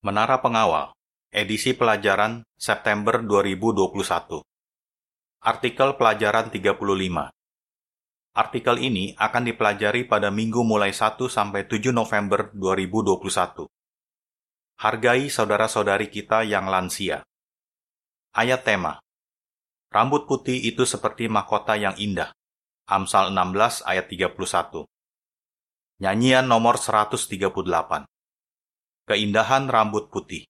Menara Pengawal, edisi pelajaran September 2021. Artikel pelajaran 35. Artikel ini akan dipelajari pada minggu mulai 1 sampai 7 November 2021. Hargai saudara-saudari kita yang lansia. Ayat tema. Rambut putih itu seperti mahkota yang indah. Amsal 16 ayat 31. Nyanyian nomor 138 keindahan rambut putih.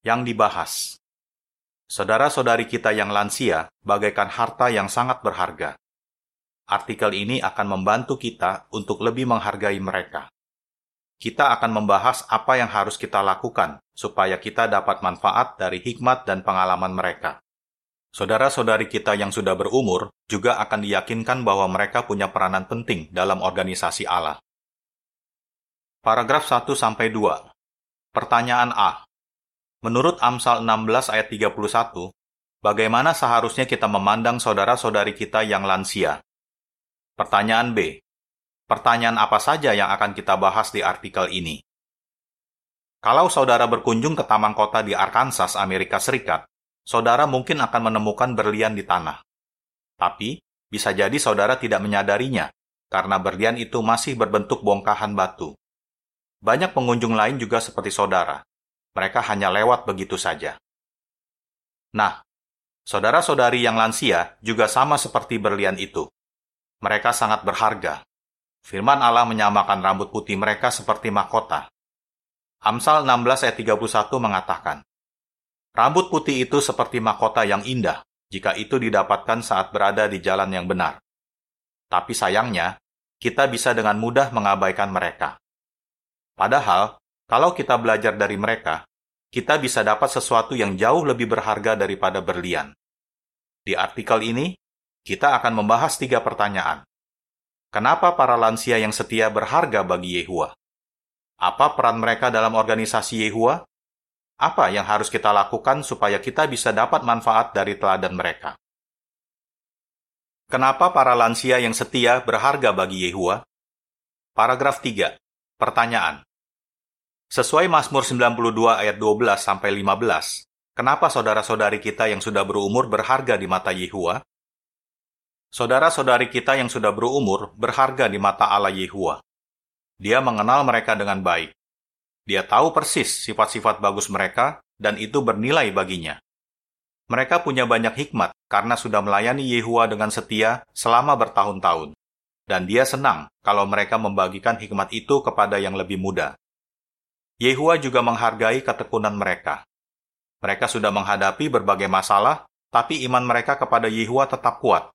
Yang dibahas, saudara-saudari kita yang lansia bagaikan harta yang sangat berharga. Artikel ini akan membantu kita untuk lebih menghargai mereka. Kita akan membahas apa yang harus kita lakukan supaya kita dapat manfaat dari hikmat dan pengalaman mereka. Saudara-saudari kita yang sudah berumur juga akan diyakinkan bahwa mereka punya peranan penting dalam organisasi Allah. Paragraf 1 sampai 2. Pertanyaan A. Menurut Amsal 16 ayat 31, bagaimana seharusnya kita memandang saudara-saudari kita yang lansia? Pertanyaan B. Pertanyaan apa saja yang akan kita bahas di artikel ini? Kalau saudara berkunjung ke taman kota di Arkansas, Amerika Serikat, saudara mungkin akan menemukan berlian di tanah. Tapi, bisa jadi saudara tidak menyadarinya, karena berlian itu masih berbentuk bongkahan batu. Banyak pengunjung lain juga seperti saudara. Mereka hanya lewat begitu saja. Nah, saudara-saudari yang lansia juga sama seperti berlian itu. Mereka sangat berharga. Firman Allah menyamakan rambut putih mereka seperti mahkota. Amsal 16 ayat 31 mengatakan, Rambut putih itu seperti mahkota yang indah jika itu didapatkan saat berada di jalan yang benar. Tapi sayangnya, kita bisa dengan mudah mengabaikan mereka. Padahal, kalau kita belajar dari mereka, kita bisa dapat sesuatu yang jauh lebih berharga daripada berlian. Di artikel ini, kita akan membahas tiga pertanyaan. Kenapa para lansia yang setia berharga bagi Yehua? Apa peran mereka dalam organisasi Yehua? Apa yang harus kita lakukan supaya kita bisa dapat manfaat dari teladan mereka? Kenapa para lansia yang setia berharga bagi Yehua? Paragraf 3. Pertanyaan. Sesuai Mazmur 92 ayat 12 sampai 15, kenapa saudara-saudari kita yang sudah berumur berharga di mata Yehua? Saudara-saudari kita yang sudah berumur berharga di mata Allah Yehua. Dia mengenal mereka dengan baik. Dia tahu persis sifat-sifat bagus mereka dan itu bernilai baginya. Mereka punya banyak hikmat karena sudah melayani Yehua dengan setia selama bertahun-tahun. Dan dia senang kalau mereka membagikan hikmat itu kepada yang lebih muda. Yehua juga menghargai ketekunan mereka. Mereka sudah menghadapi berbagai masalah, tapi iman mereka kepada Yehua tetap kuat.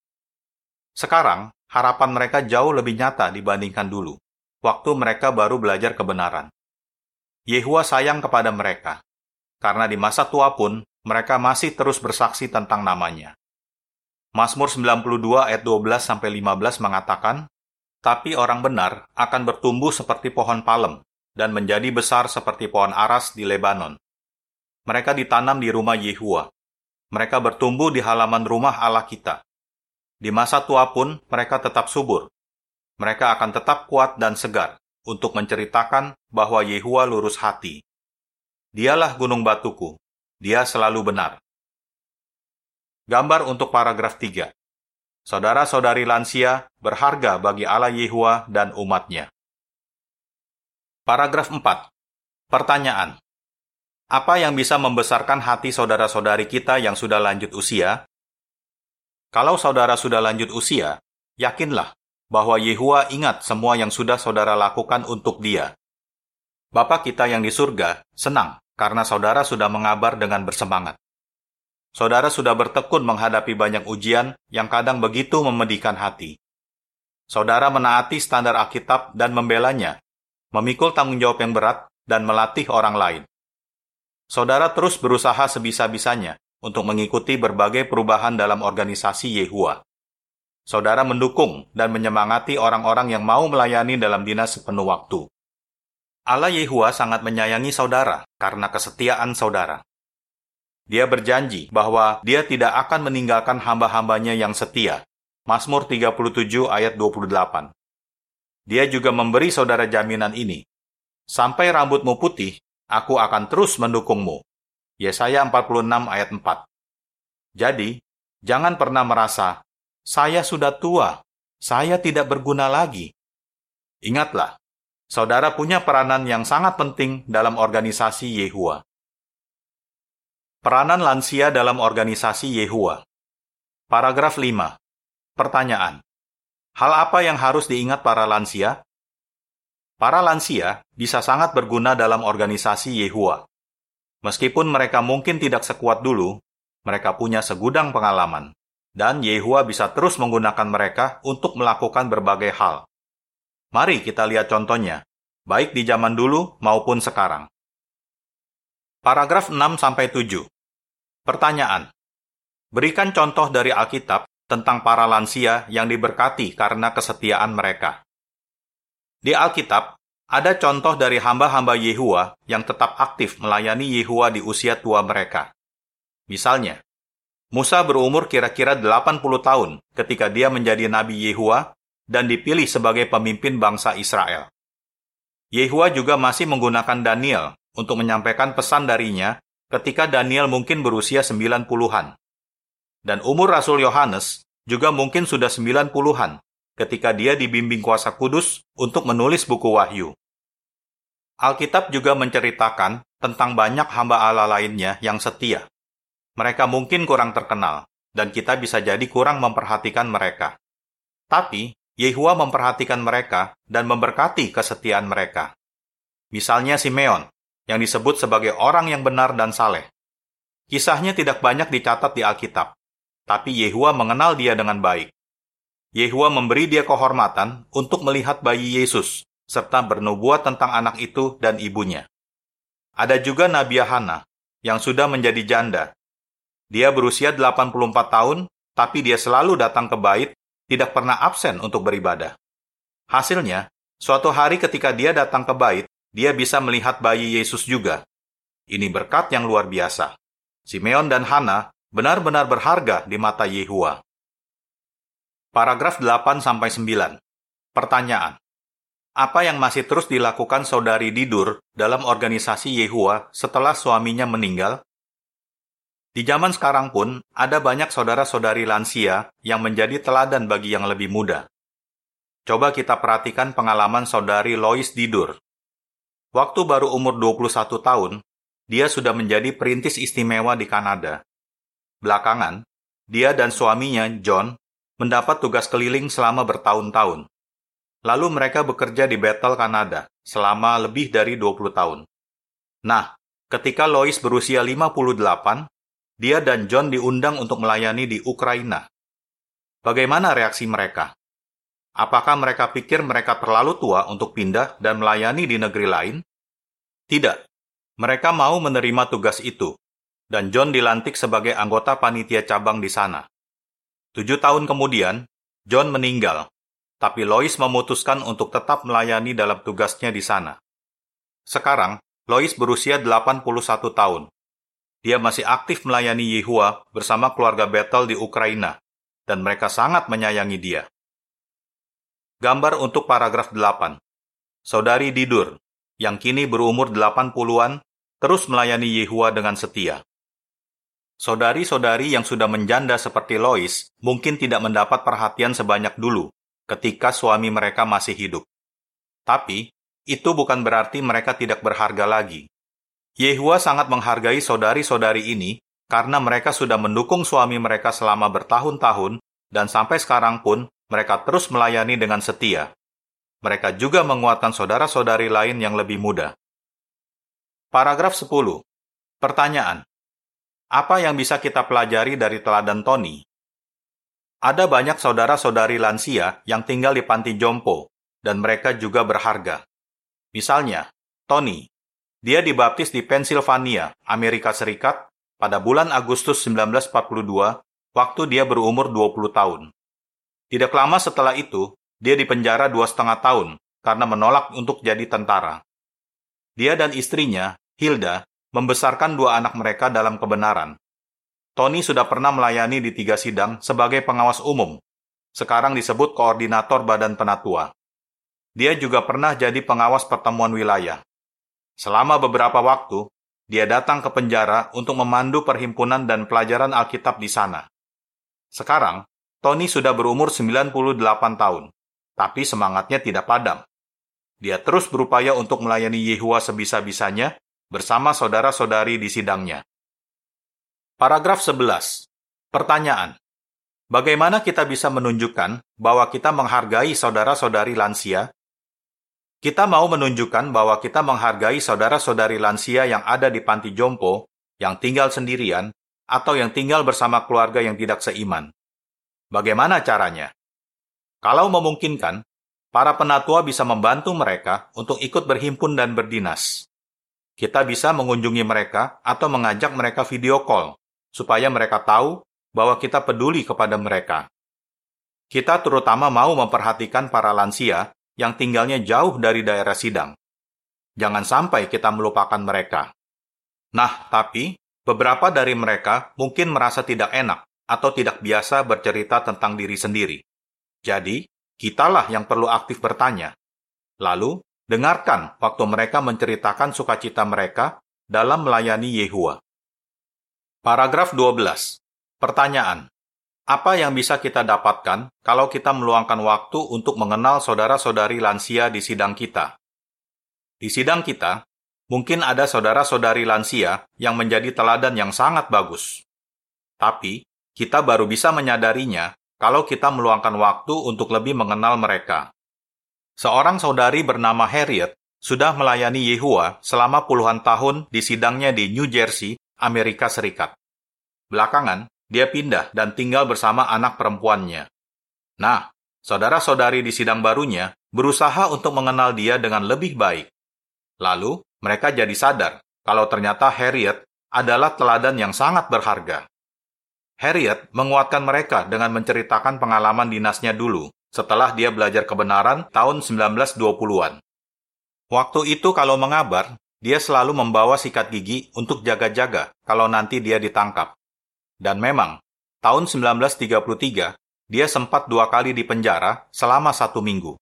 Sekarang, harapan mereka jauh lebih nyata dibandingkan dulu, waktu mereka baru belajar kebenaran. Yehua sayang kepada mereka, karena di masa tua pun mereka masih terus bersaksi tentang namanya. Mazmur 92 ayat 12 15 mengatakan, "Tapi orang benar akan bertumbuh seperti pohon palem dan menjadi besar seperti pohon aras di Lebanon. Mereka ditanam di rumah Yehua. Mereka bertumbuh di halaman rumah Allah kita. Di masa tua pun mereka tetap subur. Mereka akan tetap kuat dan segar untuk menceritakan bahwa Yehua lurus hati. Dialah gunung batuku. Dia selalu benar. Gambar untuk paragraf 3. Saudara-saudari lansia berharga bagi Allah Yehua dan umatnya. Paragraf 4. Pertanyaan. Apa yang bisa membesarkan hati saudara-saudari kita yang sudah lanjut usia? Kalau saudara sudah lanjut usia, yakinlah bahwa Yehua ingat semua yang sudah saudara lakukan untuk dia. Bapak kita yang di surga senang karena saudara sudah mengabar dengan bersemangat. Saudara sudah bertekun menghadapi banyak ujian yang kadang begitu memedihkan hati. Saudara menaati standar Alkitab dan membelanya memikul tanggung jawab yang berat, dan melatih orang lain. Saudara terus berusaha sebisa-bisanya untuk mengikuti berbagai perubahan dalam organisasi Yehua. Saudara mendukung dan menyemangati orang-orang yang mau melayani dalam dinas sepenuh waktu. Allah Yehua sangat menyayangi saudara karena kesetiaan saudara. Dia berjanji bahwa dia tidak akan meninggalkan hamba-hambanya yang setia. Mazmur 37 ayat 28. Dia juga memberi saudara jaminan ini. Sampai rambutmu putih, aku akan terus mendukungmu. Yesaya 46 ayat 4. Jadi, jangan pernah merasa, saya sudah tua, saya tidak berguna lagi. Ingatlah, saudara punya peranan yang sangat penting dalam organisasi Yehua. Peranan lansia dalam organisasi Yehua. Paragraf 5. Pertanyaan. Hal apa yang harus diingat para lansia? Para lansia bisa sangat berguna dalam organisasi Yehua. Meskipun mereka mungkin tidak sekuat dulu, mereka punya segudang pengalaman, dan Yehua bisa terus menggunakan mereka untuk melakukan berbagai hal. Mari kita lihat contohnya, baik di zaman dulu maupun sekarang. Paragraf 6-7 Pertanyaan Berikan contoh dari Alkitab tentang para lansia yang diberkati karena kesetiaan mereka. Di Alkitab, ada contoh dari hamba-hamba Yehua yang tetap aktif melayani Yehua di usia tua mereka. Misalnya, Musa berumur kira-kira 80 tahun ketika dia menjadi Nabi Yehua dan dipilih sebagai pemimpin bangsa Israel. Yehua juga masih menggunakan Daniel untuk menyampaikan pesan darinya ketika Daniel mungkin berusia 90-an. Dan umur Rasul Yohanes juga mungkin sudah 90-an ketika dia dibimbing kuasa kudus untuk menulis buku Wahyu. Alkitab juga menceritakan tentang banyak hamba Allah lainnya yang setia. Mereka mungkin kurang terkenal, dan kita bisa jadi kurang memperhatikan mereka. Tapi, Yehua memperhatikan mereka dan memberkati kesetiaan mereka. Misalnya Simeon, yang disebut sebagai orang yang benar dan saleh. Kisahnya tidak banyak dicatat di Alkitab, tapi Yehua mengenal dia dengan baik. Yehua memberi dia kehormatan untuk melihat bayi Yesus, serta bernubuat tentang anak itu dan ibunya. Ada juga Nabi Hana, yang sudah menjadi janda. Dia berusia 84 tahun, tapi dia selalu datang ke bait, tidak pernah absen untuk beribadah. Hasilnya, suatu hari ketika dia datang ke bait, dia bisa melihat bayi Yesus juga. Ini berkat yang luar biasa. Simeon dan Hana benar-benar berharga di mata Yehua. Paragraf 8-9 Pertanyaan Apa yang masih terus dilakukan saudari Didur dalam organisasi Yehua setelah suaminya meninggal? Di zaman sekarang pun, ada banyak saudara-saudari lansia yang menjadi teladan bagi yang lebih muda. Coba kita perhatikan pengalaman saudari Lois Didur. Waktu baru umur 21 tahun, dia sudah menjadi perintis istimewa di Kanada Belakangan, dia dan suaminya, John, mendapat tugas keliling selama bertahun-tahun. Lalu mereka bekerja di Bethel, Kanada, selama lebih dari 20 tahun. Nah, ketika Lois berusia 58, dia dan John diundang untuk melayani di Ukraina. Bagaimana reaksi mereka? Apakah mereka pikir mereka terlalu tua untuk pindah dan melayani di negeri lain? Tidak. Mereka mau menerima tugas itu dan John dilantik sebagai anggota panitia cabang di sana. Tujuh tahun kemudian, John meninggal, tapi Lois memutuskan untuk tetap melayani dalam tugasnya di sana. Sekarang, Lois berusia 81 tahun. Dia masih aktif melayani Yehua bersama keluarga Bethel di Ukraina, dan mereka sangat menyayangi dia. Gambar untuk paragraf 8. Saudari Didur, yang kini berumur 80-an, terus melayani Yehua dengan setia. Saudari-saudari yang sudah menjanda seperti Lois mungkin tidak mendapat perhatian sebanyak dulu ketika suami mereka masih hidup. Tapi, itu bukan berarti mereka tidak berharga lagi. Yehua sangat menghargai saudari-saudari ini karena mereka sudah mendukung suami mereka selama bertahun-tahun dan sampai sekarang pun mereka terus melayani dengan setia. Mereka juga menguatkan saudara-saudari lain yang lebih muda. Paragraf 10. Pertanyaan. Apa yang bisa kita pelajari dari teladan Tony? Ada banyak saudara-saudari lansia yang tinggal di panti jompo, dan mereka juga berharga. Misalnya, Tony. Dia dibaptis di Pennsylvania, Amerika Serikat, pada bulan Agustus 1942, waktu dia berumur 20 tahun. Tidak lama setelah itu, dia dipenjara dua setengah tahun karena menolak untuk jadi tentara. Dia dan istrinya, Hilda, membesarkan dua anak mereka dalam kebenaran. Tony sudah pernah melayani di tiga sidang sebagai pengawas umum, sekarang disebut koordinator Badan Penatua. Dia juga pernah jadi pengawas pertemuan wilayah. Selama beberapa waktu, dia datang ke penjara untuk memandu perhimpunan dan pelajaran Alkitab di sana. Sekarang, Tony sudah berumur 98 tahun, tapi semangatnya tidak padam. Dia terus berupaya untuk melayani Yehua sebisa-bisanya bersama saudara-saudari di sidangnya. Paragraf 11. Pertanyaan. Bagaimana kita bisa menunjukkan bahwa kita menghargai saudara-saudari lansia kita mau menunjukkan bahwa kita menghargai saudara-saudari lansia yang ada di panti jompo, yang tinggal sendirian, atau yang tinggal bersama keluarga yang tidak seiman. Bagaimana caranya? Kalau memungkinkan, para penatua bisa membantu mereka untuk ikut berhimpun dan berdinas. Kita bisa mengunjungi mereka atau mengajak mereka video call, supaya mereka tahu bahwa kita peduli kepada mereka. Kita terutama mau memperhatikan para lansia yang tinggalnya jauh dari daerah sidang. Jangan sampai kita melupakan mereka. Nah, tapi beberapa dari mereka mungkin merasa tidak enak atau tidak biasa bercerita tentang diri sendiri. Jadi, kitalah yang perlu aktif bertanya. Lalu, dengarkan waktu mereka menceritakan sukacita mereka dalam melayani Yehua. Paragraf 12. Pertanyaan. Apa yang bisa kita dapatkan kalau kita meluangkan waktu untuk mengenal saudara-saudari lansia di sidang kita? Di sidang kita, mungkin ada saudara-saudari lansia yang menjadi teladan yang sangat bagus. Tapi, kita baru bisa menyadarinya kalau kita meluangkan waktu untuk lebih mengenal mereka. Seorang saudari bernama Harriet sudah melayani Yehua selama puluhan tahun di sidangnya di New Jersey, Amerika Serikat. Belakangan, dia pindah dan tinggal bersama anak perempuannya. Nah, saudara-saudari di sidang barunya berusaha untuk mengenal dia dengan lebih baik. Lalu, mereka jadi sadar kalau ternyata Harriet adalah teladan yang sangat berharga. Harriet menguatkan mereka dengan menceritakan pengalaman dinasnya dulu setelah dia belajar kebenaran tahun 1920-an. Waktu itu kalau mengabar, dia selalu membawa sikat gigi untuk jaga-jaga kalau nanti dia ditangkap. Dan memang, tahun 1933, dia sempat dua kali dipenjara selama satu minggu.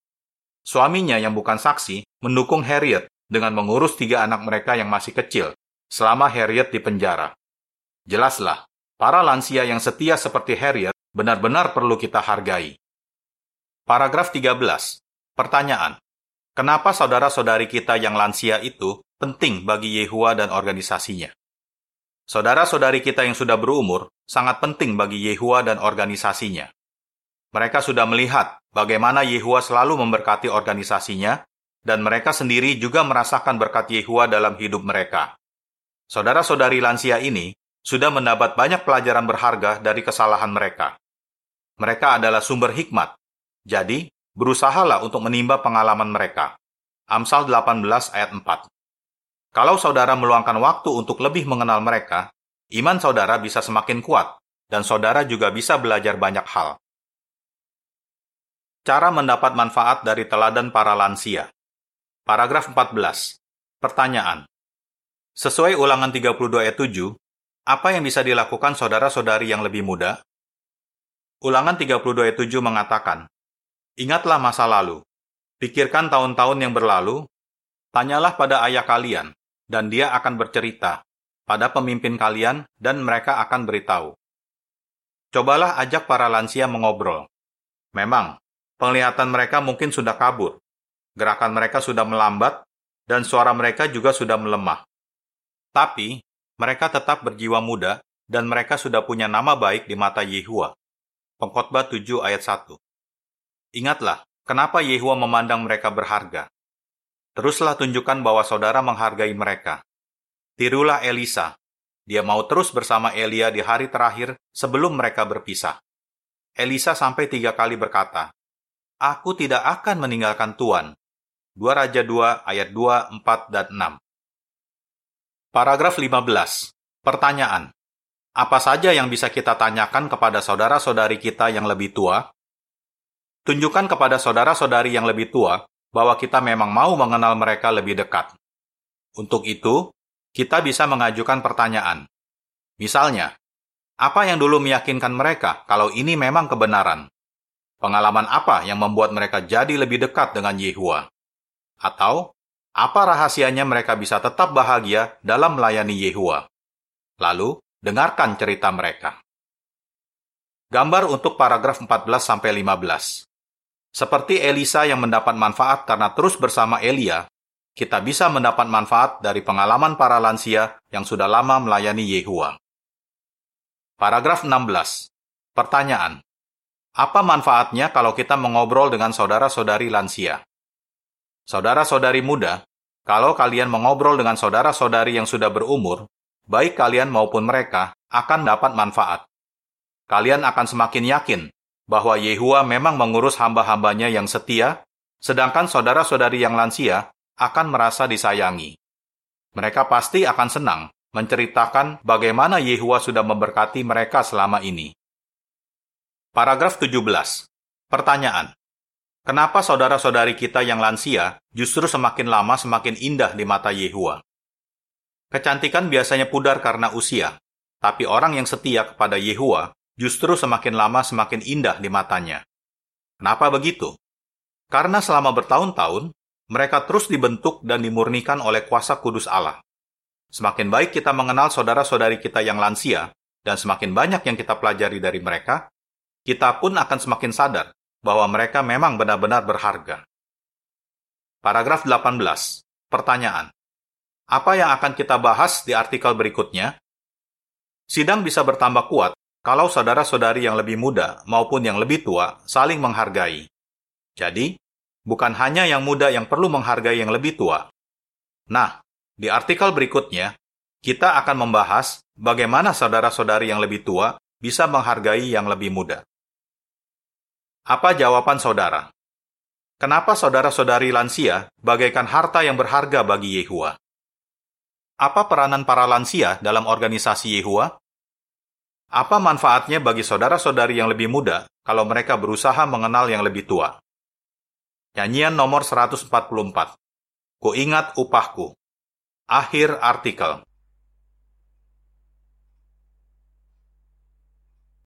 Suaminya yang bukan saksi mendukung Harriet dengan mengurus tiga anak mereka yang masih kecil selama Harriet di penjara. Jelaslah, para lansia yang setia seperti Harriet benar-benar perlu kita hargai. Paragraf 13. Pertanyaan. Kenapa saudara-saudari kita yang lansia itu penting bagi Yehua dan organisasinya? Saudara-saudari kita yang sudah berumur sangat penting bagi Yehua dan organisasinya. Mereka sudah melihat bagaimana Yehua selalu memberkati organisasinya, dan mereka sendiri juga merasakan berkat Yehua dalam hidup mereka. Saudara-saudari lansia ini sudah mendapat banyak pelajaran berharga dari kesalahan mereka. Mereka adalah sumber hikmat, jadi berusahalah untuk menimba pengalaman mereka. Amsal 18 ayat 4 kalau saudara meluangkan waktu untuk lebih mengenal mereka, iman saudara bisa semakin kuat, dan saudara juga bisa belajar banyak hal. Cara mendapat manfaat dari teladan para lansia. Paragraf 14. Pertanyaan. Sesuai ulangan 32 ayat 7, apa yang bisa dilakukan saudara-saudari yang lebih muda? Ulangan 32 ayat 7 mengatakan, Ingatlah masa lalu, pikirkan tahun-tahun yang berlalu, tanyalah pada ayah kalian, dan dia akan bercerita pada pemimpin kalian dan mereka akan beritahu. Cobalah ajak para lansia mengobrol. Memang, penglihatan mereka mungkin sudah kabur, gerakan mereka sudah melambat, dan suara mereka juga sudah melemah. Tapi, mereka tetap berjiwa muda dan mereka sudah punya nama baik di mata Yehua. Pengkhotbah 7 ayat 1. Ingatlah, kenapa Yehua memandang mereka berharga. Teruslah tunjukkan bahwa saudara menghargai mereka. Tirulah Elisa. Dia mau terus bersama Elia di hari terakhir sebelum mereka berpisah. Elisa sampai tiga kali berkata, Aku tidak akan meninggalkan Tuhan. 2 Raja 2 ayat 2, 4, dan 6. Paragraf 15. Pertanyaan. Apa saja yang bisa kita tanyakan kepada saudara-saudari kita yang lebih tua? Tunjukkan kepada saudara-saudari yang lebih tua bahwa kita memang mau mengenal mereka lebih dekat. Untuk itu, kita bisa mengajukan pertanyaan. Misalnya, apa yang dulu meyakinkan mereka kalau ini memang kebenaran? Pengalaman apa yang membuat mereka jadi lebih dekat dengan Yehua? Atau, Apa rahasianya mereka bisa tetap bahagia dalam melayani Yehua? Lalu, dengarkan cerita mereka. Gambar untuk paragraf 14-15. Seperti Elisa yang mendapat manfaat karena terus bersama Elia, kita bisa mendapat manfaat dari pengalaman para lansia yang sudah lama melayani Yehua. Paragraf 16. Pertanyaan. Apa manfaatnya kalau kita mengobrol dengan saudara-saudari lansia? Saudara-saudari muda, kalau kalian mengobrol dengan saudara-saudari yang sudah berumur, baik kalian maupun mereka akan dapat manfaat. Kalian akan semakin yakin bahwa Yehua memang mengurus hamba-hambanya yang setia, sedangkan saudara-saudari yang lansia akan merasa disayangi. Mereka pasti akan senang menceritakan bagaimana Yehua sudah memberkati mereka selama ini. Paragraf 17. Pertanyaan. Kenapa saudara-saudari kita yang lansia justru semakin lama semakin indah di mata Yehua? Kecantikan biasanya pudar karena usia, tapi orang yang setia kepada Yehua justru semakin lama semakin indah di matanya. Kenapa begitu? Karena selama bertahun-tahun, mereka terus dibentuk dan dimurnikan oleh kuasa kudus Allah. Semakin baik kita mengenal saudara-saudari kita yang lansia, dan semakin banyak yang kita pelajari dari mereka, kita pun akan semakin sadar bahwa mereka memang benar-benar berharga. Paragraf 18. Pertanyaan. Apa yang akan kita bahas di artikel berikutnya? Sidang bisa bertambah kuat kalau saudara-saudari yang lebih muda maupun yang lebih tua saling menghargai. Jadi, bukan hanya yang muda yang perlu menghargai yang lebih tua. Nah, di artikel berikutnya, kita akan membahas bagaimana saudara-saudari yang lebih tua bisa menghargai yang lebih muda. Apa jawaban saudara? Kenapa saudara-saudari lansia bagaikan harta yang berharga bagi Yehua? Apa peranan para lansia dalam organisasi Yehua? Apa manfaatnya bagi saudara-saudari yang lebih muda kalau mereka berusaha mengenal yang lebih tua? Nyanyian nomor 144. Ku ingat upahku. Akhir artikel.